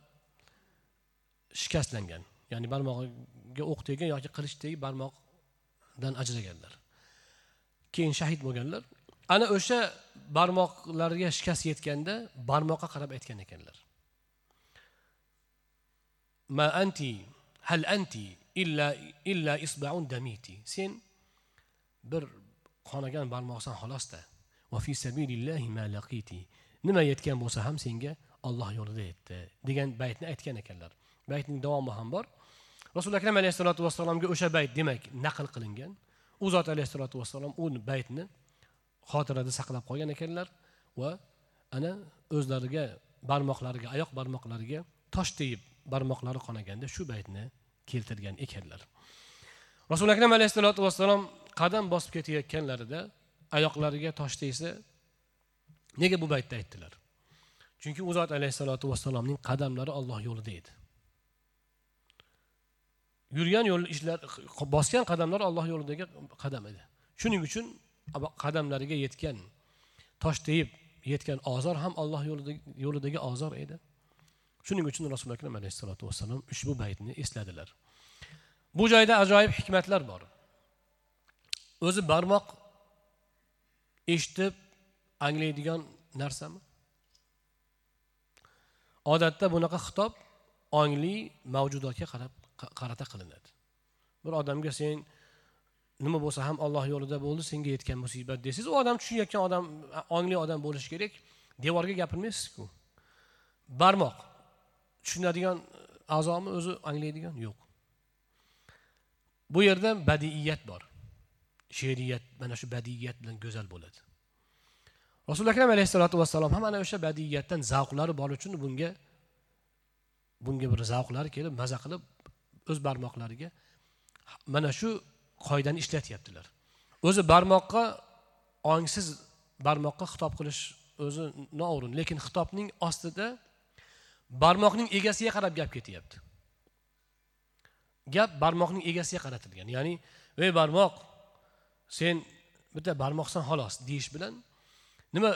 shikastlangan. Ya'ni barmog'iga o'q tegan yoki qilich tegib barmoqdan ajraganlar. Keyin shahid bo'lganlar. Ana o'sha barmoqlariga shikast yetganda barmoqqa qarab aytgan ekanlar. Ma anti hal anti illa illa isbaun damiti. Sen bir qonagan barmoqsan xolosda. Nima yetgan bo'lsa ham senga olloh yo'lida yetdi degan baytni aytgan ekanlar. Baytning davomi ham bor. Rasuli akram alayhissalotu vassalomga o'sha bayt demak naql qilingan. U zot alayhissalotu vassalom u baytni xotirada saqlab qolgan ekanlar va ana o'zlariga barmoqlariga oyoq barmoqlariga tosh tegib barmoqlari qonaganda shu baytni keltirgan ekanlar. Rasuli akram alayhissalotu vassalom qadam bosib ketayotganlarida oyoqlariga tosh tegsa nega bu baytda aytdilar? Chunki u zot alayhissalotu vassalomning qadamlari olloh yo'lida edi. Yurgan yo'l ishlar bosgan qadamlar olloh yo'lidagi qadam edi. Shuning uchun qadamlariga yetgan tosh tegib yetgan ozor ham alloh yo'lidagi ozor edi. Shuning uchun rasuli akram alayhissalotu vassalom ushbu baytni esladilar. Bu joyda ajoyib hikmatlar bor. O'zi barmoq eshitib anglaydigan narsami? Odatda bunaqa xitob ongli mavjudotga qarab qarata qilinadi. Bir odamga sen nima bo'lsa ham olloh yo'lida bo'ldi senga yetgan musibat desangiz u odam tushunayotgan odam ongli odam bo'lishi kerak. Devorga gapirmaysizku. Barmoq tushunadigan a'zomi o'zi anglaydigan? Yo'q. Bu yerda badiiyat bor. She'riyat mana shu badiiyat bilan go'zal bo'ladi. Rasuli akram alayhissalotu vassalom ham mana o'sha badiiyatdan zavqlari bor uchun bunga bunga bir zavqlari kelib maza qilib o'z barmoqlariga mana shu qoidani ishlatyaptilar. O'zi barmoqqa ongsiz barmoqqa xitob qilish o'zi noo'rin lekin xitobning ostida barmoqning egasiga qarab gap ketyapti. Gap barmoqning egasiga qaratilgan ya'ni ey barmoq sen bitta barmoqsan xolos deyish bilan nima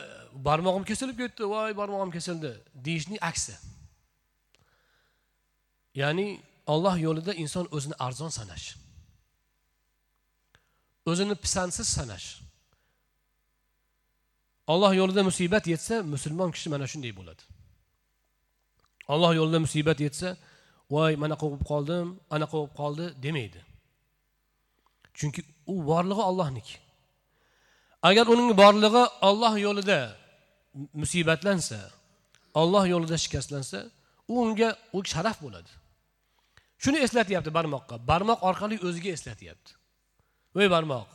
barmog'im kesilib ketdi voy barmog'im kesildi deyishning aksi. Ya'ni olloh yo'lida inson o'zini arzon sanash o'zini pisandsiz sanash. Olloh yo'lida musibat yetsa musulmon kishi mana shunday bo'ladi. Olloh yo'lida musibat yetsa voy mana bo'lib qoldim anaqa bo'lib qoldi demaydi. Chunki u borlig'i ollohniki agar uning borlig'i olloh yo'lida musibatlansa olloh yo'lida shikastlansa u unga u sharaf bo'ladi. Shuni eslatyapti barmoqqa. Barmoq orqali o'ziga eslatyapti. Voy barmoq.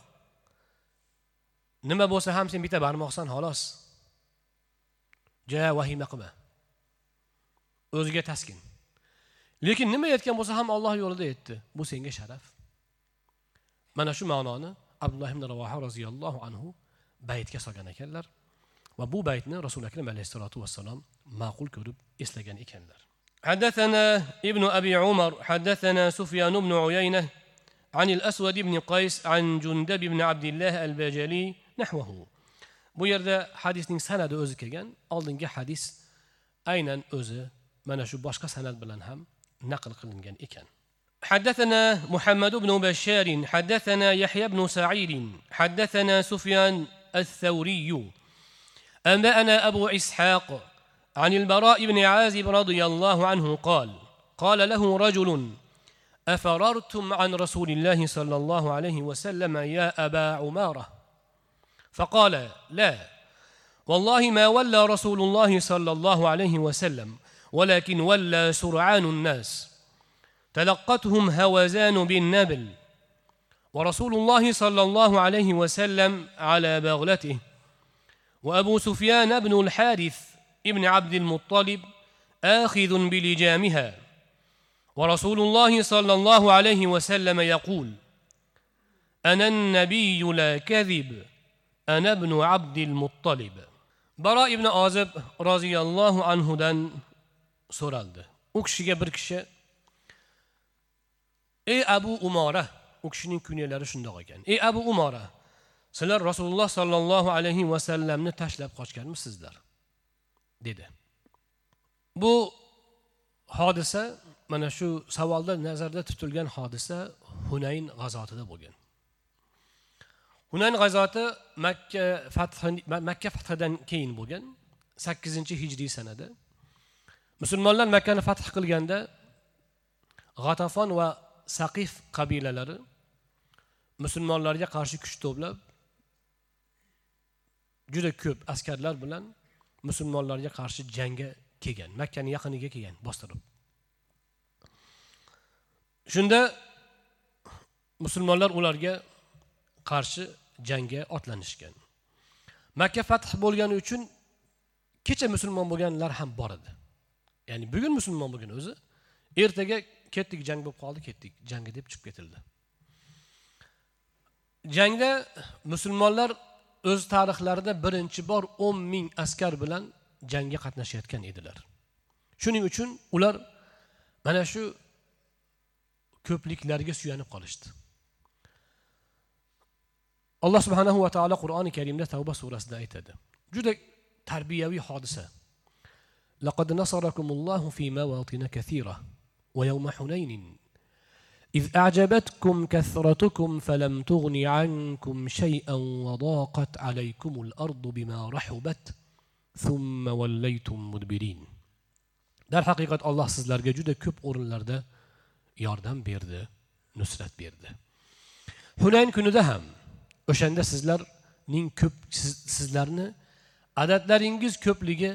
Nima bo'lsa ham sen bitta barmoqsan xolos. Ja vahima qilma o'ziga taskin. Lekin nima aytgan bo'lsa ham olloh yo'lida aytdi bu senga sharaf. mana رواحة رضي الله عنه بيت roziyallohu anhu baytga solgan بيتنا رسول bu عليه الصلاة والسلام ما قل كرب ko'rib eslagan ekanlar حدثنا ابن أبي عمر حدثنا سفيان بن عيينة عن الأسود بن قيس عن جندب بن عبد الله الباجلي نحوه. بو يرد حديث سند أوز كيغن ألدن حديث أينا أوز من شو باشق سند بلنهم نقل قلنجن إكن إيه حدثنا محمد بن بشار حدثنا يحيى بن سعيد حدثنا سفيان الثوري. أنبأنا أبو إسحاق عن البراء بن عازب رضي الله عنه قال قال له رجل أفررتم عن رسول الله صلى الله عليه وسلم يا أبا عمارة؟ فقال لا والله ما ولى رسول الله صلى الله عليه وسلم ولكن ولى سرعان الناس. تلقتهم هوزان بالنبل. ورسول الله صلى الله عليه وسلم على بغلته. وأبو سفيان بن الحارث ابن عبد المطلب آخذ بلجامها. ورسول الله صلى الله عليه وسلم يقول أنا النبي لا كذب أنا ابن عبد المطلب. براء ibn ozib roziyallohu anhudan so'raldi u kishiga bir kishi ey abu umora u kishining kunyalari shundoq ekan. Ey abu umora sizlar rasululloh sollallohu alayhi vasallamni tashlab qochganmisizlar? Dedi. Bu hodisa mana shu savolda nazarda tutilgan hodisa hunayn g'azotida bo'lgan. Hunayn g'azoti makka fathi makka fathidan keyin bo'lgan sakkizinchi hijriy sanada. Musulmonlar makkani fath qilganda g'atafon va saqif qabilalari musulmonlarga qarshi kuch to'plab juda ko'p askarlar bilan musulmonlarga qarshi jangga kelgan makkani yaqiniga kelgan bostirib shunda musulmonlar ularga qarshi jangga otlanishgan. Makka fath bo'lgani uchun kecha musulmon bo'lganlar ham bor edi. Ya'ni bugun musulmon bo'lgan o'zi ertaga ketdik jang bo'lib qoldi ketdik jangga deb chiqib ketildi jangda musulmonlar o'z tarixlarida birinchi bor o'n ming askar bilan jangga qatnashayotgan edilar shuning uchun ular mana shu ko'pliklarga suyanib qolishdi alloh subhanahu va taolo qur'oni karimda tavba surasida aytadi juda tarbiyaviy hodisa لقد نصركم الله في مواطن كثيرة ويوم حنين إذ أعجبتكم كثرتكم فلم تغن عنكم شيئا وضاقت عليكم الأرض بما رحبت ثم وليتم مدبرين darhaqiqat alloh sizlarga juda ko'p o'rinlarda yordam berdi nusrat berdi hunayn kunida ham o'shanda sizlarning ko'p siz, sizlarni adadlaringiz ko'pligi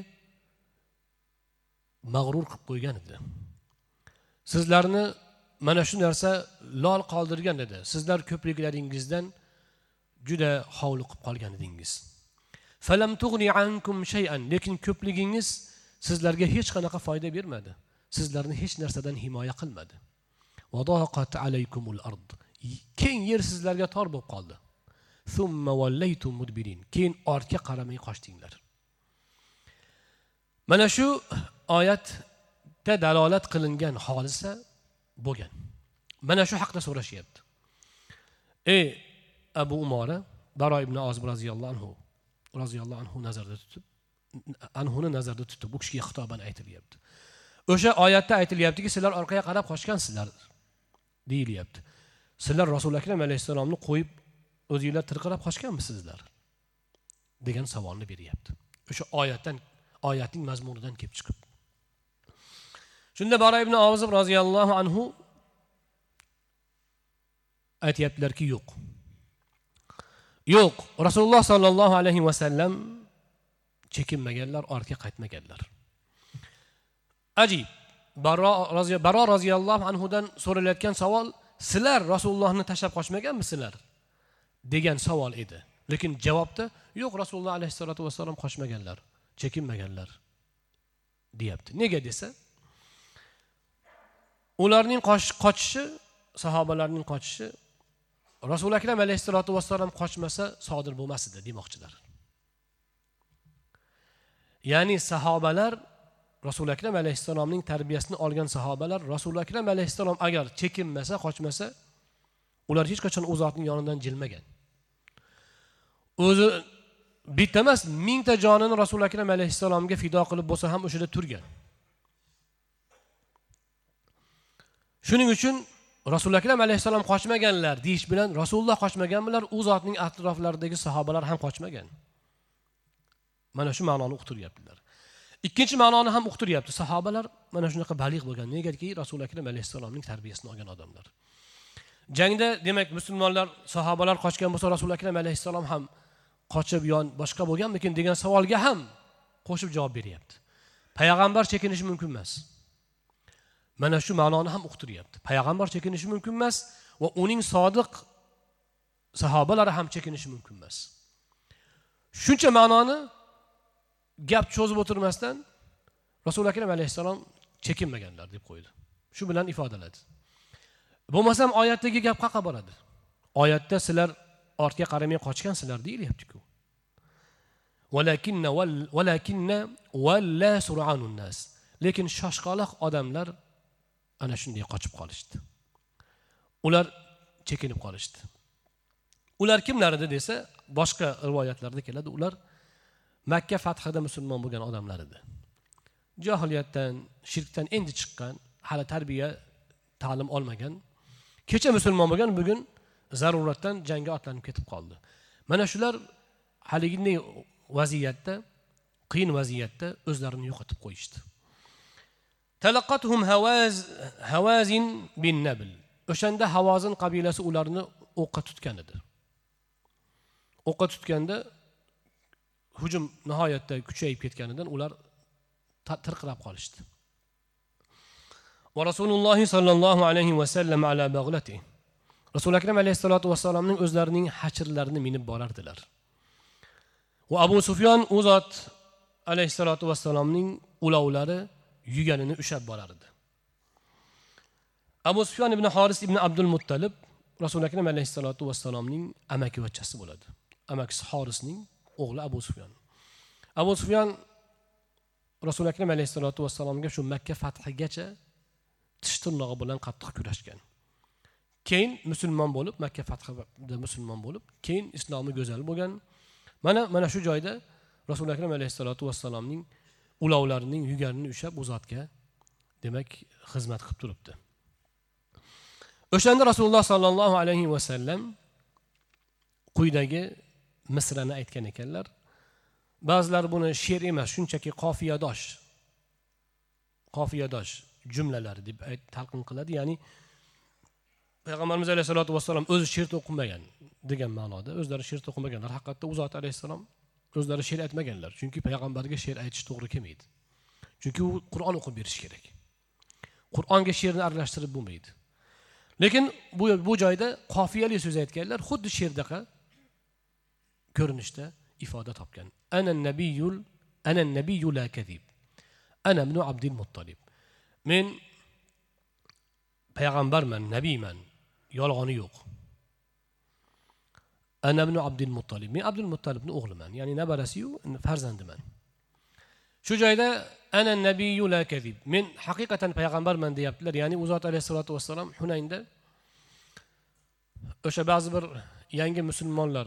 mag'rur qilib qo'ygan edi Sizlarni mana shu narsa lol qoldirgan edi. Sizlar ko'pliklaringizdan juda hovli qilib qolgan edingiz. Lekin ko'pligingiz sizlarga hech qanaqa foyda bermadi. Sizlarni hech narsadan himoya qilmadi. Keng yer sizlarga tor bo'lib qoldi. Keyin ortga qaramay qochdinglar. Mana shu oyat ta dalolat qilingan hodisa bo'lgan. Mana shu haqda so'rashyapti. Ey abu umora baro ibn ozib roziyallohu anhu roziyallohu anhu nazarda tutib anhuni nazarda tutib bu kishiga xitoban aytilyapti. O'sha oyatda aytilyaptiki sizlar orqaga qarab qochgansizlar deyilyapti. Sizlar rasuli akram alayhissalomni qo'yib o'zinglar tirqirab qochganmisizlar? degan savolni beryapti. O'sha oyatdan oyatning mazmunidan kelib chiqib. Shunda baro ibn ozib roziyallohu anhu aytyaptilarki yo'q. Yo'q. Rasululloh sollallohu alayhi vasallam chekinmaganlar ortga qaytmaganlar. Ajib. Baro baro roziyallohu anhudan so'ralayotgan savol sizlar rasulullohni tashlab qochmaganmisizlar degan savol edi. Lekin javobda yo'q rasululloh alayhissalotu vassalom qochmaganlar chekinmaganlar deyapti. Nega desa ularning qochishi sahobalarning qochishi rasuli akram alayhissalotu vassalom qochmasa sodir bo'lmas edi demoqchilar. Ya'ni sahobalar rasuli akram alayhissalomning tarbiyasini olgan sahobalar rasuli akram alayhissalom agar chekinmasa qochmasa ular hech qachon u zotning yonidan jilmagan. O'zi bitta emas mingta jonini rasuli akram alayhissalomga fido qilib bo'lsa ham o'sha yerda turgan. Shuning uchun rasuli akram alayhissalom qochmaganlar deyish bilan rasululloh qochmaganmilar u zotning atroflaridagi sahobalar ham qochmagan. Mana shu ma'noni uqtiryaptilar ikkinchi ma'noni ham uqtiryapti. Sahobalar mana shunaqa baliq bo'lgan. Negaki rasuli akram alayhissalomning tarbiyasini olgan odamlar. Jangda demak musulmonlar sahobalar qochgan bo'lsa rasuli akram alayhissalom ham qochib yon boshqa bo'lganmikin degan savolga ham qo'shib javob beryapti. Payg'ambar chekinishi mumkin emas. Mana shu ma'noni ham uqtiryapti. Payg'ambar chekinishi mumkin emas va uning sodiq sahobalari ham chekinishi mumkin emas. Shuncha ma'noni gap cho'zib o'tirmasdan rasuli akram alayhissalom chekinmaganlar deb qo'ydi. Shu bilan ifodaladi. Bo'lmasam oyatdagi gap qayerqa boradi oyatda sizlar ortga qaramay qochgansizlar deyilyaptiku. Lekin shoshqaloq odamlar ana shunday qochib qolishdi. Ular chekinib qolishdi. Ular kimlar edi desa boshqa rivoyatlarda keladi. Ular makka fathida musulmon bo'lgan odamlar edi johiliyatdan shirkdan endi chiqqan hali tarbiya ta'lim olmagan kecha musulmon bo'lgan bugun zaruratdan jangga otlanib ketib qoldi. Mana shular haliginday vaziyatda qiyin vaziyatda o'zlarini yo'qotib qo'yishdi. Havazin bin nabl o'shanda havozin qabilasi ularni o'qqa tutgan edi. o'qqa tutganda hujum nihoyatda kuchayib ketganidan ular tirqirab qolishdi. Va rasululloh sollallohu alayhi vasallam ala bag'lati rasuli akram alayhissalotu vassalomning o'zlarining hachirlarini minib borardilar. Va abu sufyon u zot alayhissalotu vassalomning ulovlari yuganini ushlab borardi abu sufyon ibn horis ibn abdul muttalib rasuli akram alayhissalotu vassalomning amakivachchasi bo'ladi. Amakisi horisning o'g'li abu sufyon abu sufyon rasuli akram alayhissalotu vassalomga shu makka fathigacha tish tirnog'i bilan qattiq kurashgan. Keyin musulmon bo'lib makka fathida musulmon bo'lib keyin islomi go'zal bo'lgan. Mana mana shu joyda rasuli akram alayhissalotu vassalomning ulovlarining yuganini ushlab u zotga demak xizmat qilib turibdi. O'shanda rasululloh sollallohu alayhi vasallam quyidagi misrani aytgan ekanlar. Ba'zilar buni she'r emas shunchaki qofiyadosh qofiyadosh jumlalar deb talqin qiladi. Ya'ni payg'ambarimiz alayhissalotu vassalom o'zi she'r to'qimagan degan ma'noda o'zlari she'r to'qimaganlar. Haqiqatda u zot alayhissalom o'zlari she'r aytmaganlar. Chunki payg'ambarga she'r aytish to'g'ri kelmaydi. Chunki u qur'on o'qib berish kerak. Qur'onga she'rni aralashtirib bo'lmaydi. Lekin bu bu joyda qofiyali so'z aytganlar xuddi she'rdaqa ko'rinishda ifoda topgan. Ana nabiyul ana nabiyu la kadib ana ibn abdul muttolib men payg'ambarman nabiyman yolg'oni yo'q. Ana ibn abdul muttalib. Men abdul muttalibni o'g'liman ya'ni nevarasiyu farzandiman. Shu joyda ana nabiyu la kadib men haqiqatan payg'ambarman deyaptilar ya'ni u zot alayhissalotu vassalom hunaynda. O'sha ba'zi bir yangi musulmonlar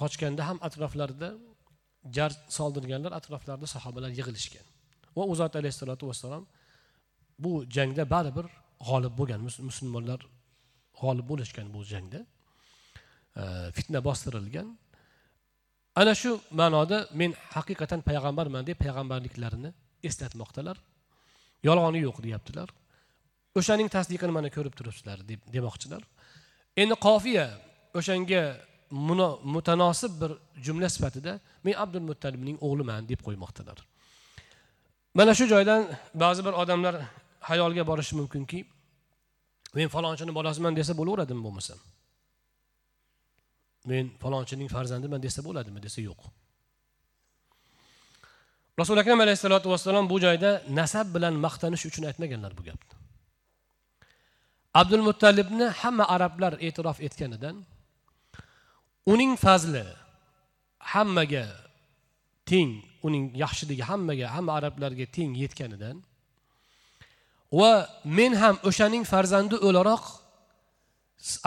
qochganda ham atroflarida jar soldirganlar atroflarida sahobalar yig'ilishgan. Va u zot alayhissalotu vassalom bu jangda baribir g'olib bo'lgan musulmonlar g'olib bo'lishgan bu jangda. Э, fitna bostirilgan. Ana shu ma'noda men haqiqatan payg'ambarman deb payg'ambarliklarini eslatmoqdalar. Yolg'oni yo'q deyaptilar. O'shaning tasdiqini mana ko'rib turibsizlar deb demoqchilar. Endi qofiya o'shanga mutanosib bir jumla sifatida men abdul muttalibning o'g'liman deb qo'ymoqdalar. Mana shu joydan ba'zi bir odamlar hayolga borishi mumkinki men falonchini bolasiman desa bo'laveradimi bo'lmasam? Men falonchining farzandiman desa bo'ladimi? Desa yo'q. Rasuli akram alayhissalotu vassalom bu joyda nasab bilan maqtanish uchun aytmaganlar bu gapni. Abdul muttalibni hamma arablar e'tirof etganidan uning fazli hammaga teng uning yaxshiligi hammaga hamma arablarga teng yetganidan va men ham o'shaning farzandi o'laroq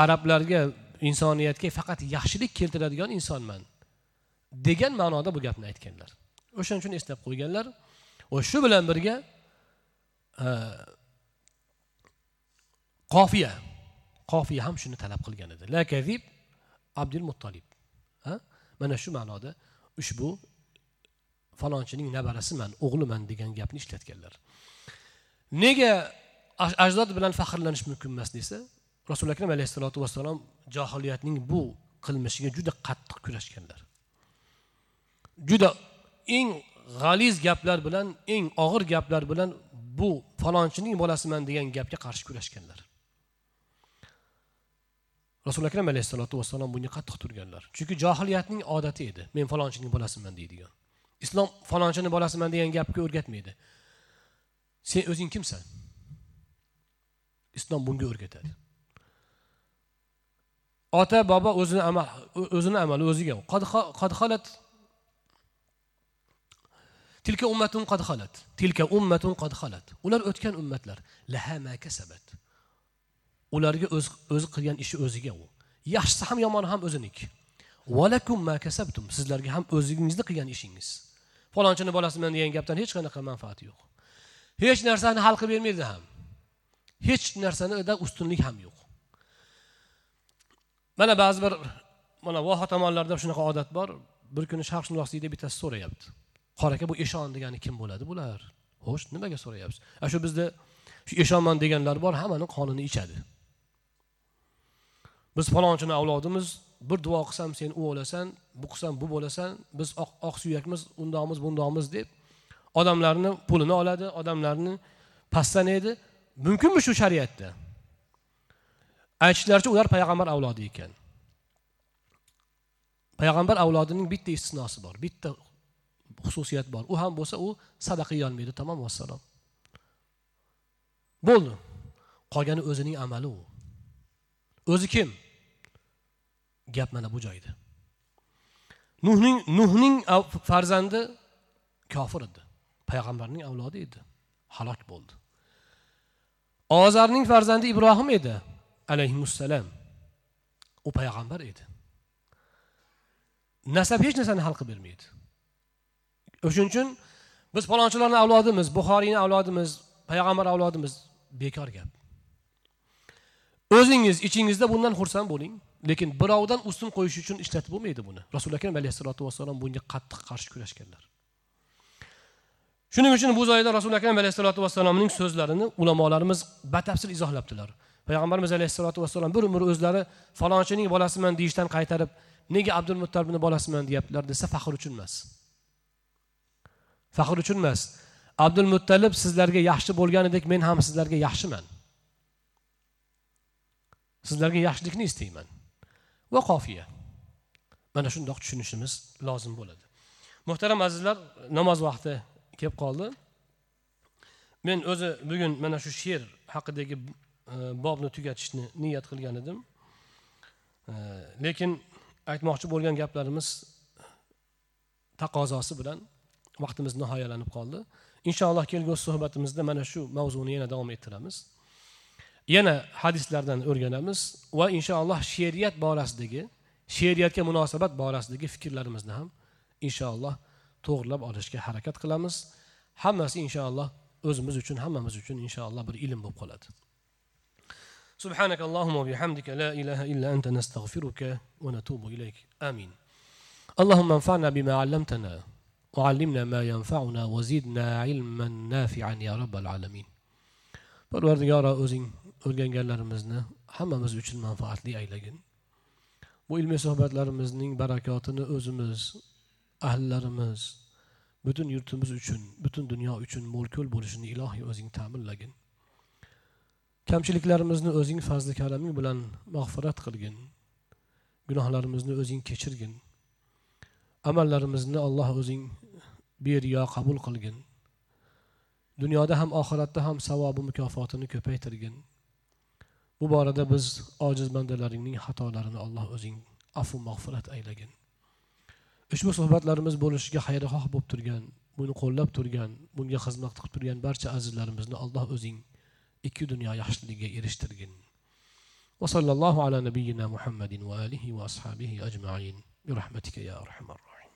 arablarga insoniyatga faqat yaxshilik keltiradigan insonman degan ma'noda bu gapni aytganlar. O'shaning uchun eslab qo'yganlar va shu bilan birga e, qofiya qofiya ham shuni talab qilgan edi. La kazib abdul muttolib mana shu ma'noda ushbu falonchining nabarasiman o'g'liman degan gapni ishlatganlar. Nega ajdod bilan faxrlanish mumkin emas desa rasuli akram alayhissalotu vassalom johiliyatning bu qilmishiga juda qattiq kurashganlar. Juda eng g'aliz gaplar bilan eng og'ir gaplar bilan bu falonchining bolasiman degan gapga qarshi kurashganlar. Rasuli akram alayhissalotu vassalom bunga qattiq turganlar. Chunki johiliyatning odati edi men falonchining bolasiman deydigan. Islom falonchini bolasiman degan gapga o'rgatmaydi. Sen o'zing kimsan? Islom bunga o'rgatadi. Ota bobo o'zini amal o'zini amali o'ziga. Qadxolat tilka ummatun qad xolat tilka ummatun qad xolat ular o'tgan ummatlar. Laha ma kasabat. Ularga o'z o'zi qilgan ishi o'ziga u. Yaxshisi ham yomoni ham o'ziniki valakum ma kasabtum. Sizlarga ham o'zingizni qilgan ishingiz. Falonchini bolasiman degan gapdan hech qanaqa manfaati yo'q. Hech narsani hal qilib bermaydi ham. Hech narsanida ustunlik ham yo'q. Mana ba'zi bir mana voha tomonlarda shunaqa odat bor. Bir kuni sharqshunoslikda bittasi so'rayapti. Qora aka bu eshon degani kim bo'ladi bular? Xo'sh nimaga so'rayapsiz? A shu bizda shu eshonman deganlar bor hammani qonini ichadi. Biz falonchini avlodimiz bir duo qilsam sen u bo'lasan bu qilsam bu bo'lasan biz oq, oq suyakmiz undoqmiz bundoqmiz deb odamlarni pulini oladi odamlarni pastlanaydi mumkinmi shu shariatda? Aytishlaricha ular payg'ambar avlodi ekan. Payg'ambar avlodining bitta istisnosi bor bitta xususiyat bor. U ham bo'lsa u sadaqa yeyolmaydi tamom vassalom. Bo'ldi. Qolgani o'zining amali u. O'zi kim? Gap mana bu joyda. Nuhning nuhning farzandi kofir edi. Payg'ambarning avlodi edi. Halok bo'ldi. Ozarning farzandi ibrohim edi. Alayhissalom u payg'ambar edi. Nasab hech narsani hal qilib bermaydi. O'shaning uchun biz palonchilarni avlodimiz buxoriyni avlodimiz payg'ambar avlodimiz bekor gap. O'zingiz ichingizda bundan xursand bo'ling lekin birovdan ustun qo'yish uchun ishlatib bo'lmaydi buni. Rasuli akram alayhissalotu vassalom bunga qattiq qarshi kurashganlar. Shuning uchun bu joyda rasuli akram alayhissalotu vassalomning so'zlarini ulamolarimiz batafsil izohlabdilar. Payg'ambarimiz alayhissalotu vassalom bir umr o'zlari falonchining bolasiman deyishdan qaytarib nega abdul muttalibni bolasiman deyaptilar desa faxr uchun emas. Faxr uchun emas. Abdul muttalib sizlarga yaxshi bo'lganidek men ham sizlarga yaxshiman. Sizlarga yaxshilikni istayman. Va qofiya. Mana shundoq tushunishimiz lozim bo'ladi. Muhtaram azizlar namoz vaqti kelib qoldi. Men o'zi bugun mana shu she'r haqidagi E, bobni tugatishni niyat qilgan edim. E, lekin aytmoqchi bo'lgan gaplarimiz taqozosi bilan vaqtimiz nihoyalanib qoldi. Inshaalloh kelgusi suhbatimizda mana shu mavzuni yana davom ettiramiz. Yana hadislardan o'rganamiz va inshaalloh she'riyat borasidagi she'riyatga munosabat borasidagi fikrlarimizni ham inshaalloh to'g'irlab olishga harakat qilamiz. Hammasi inshaalloh o'zimiz uchun hammamiz uchun inshaalloh bir ilm bo'lib qoladi. Subhaneke Allahumma bihamdike la ilahe illa ente nestağfiruke ve netubu ileyk. Amin. Allahümme enfa'na bima allamtana ve allimna ma yenfa'una ve zidna ilmen nafi'an ya rabbel alemin. Parvardigara o'zing o'rganganlarimizni hammamiz uchun manfaatli aylagin. Bu ilmiy sohbatlarimizning barakotini o'zimiz, ahillarimiz, butun yurtimiz uchun, butun dunyo uchun mo'l ko'l bo'lishini ilohiy o'zing ta'minlagin. Kamchiliklarimizni o'zing fazli karaming bilan mag'firat qilgin. Gunohlarimizni o'zing kechirgin. Amallarimizni alloh o'zing beriyo qabul qilgin. Dunyoda ham oxiratda ham savobi mukofotini ko'paytirgin. Bu borada biz ojiz bandalaringning xatolarini alloh o'zing afu mag'firat aylagin. Ushbu suhbatlarimiz bo'lishiga xayrixoh bo'lib turgan buni qo'llab turgan bunga xizmat qilib turgan barcha azizlarimizni alloh o'zing ikki dunyo yaxshiligiga erishtirgin وصلى الله على نبينا محمد وآله وأصحابه أجمعين. برحمتك يا أرحم الراحمين.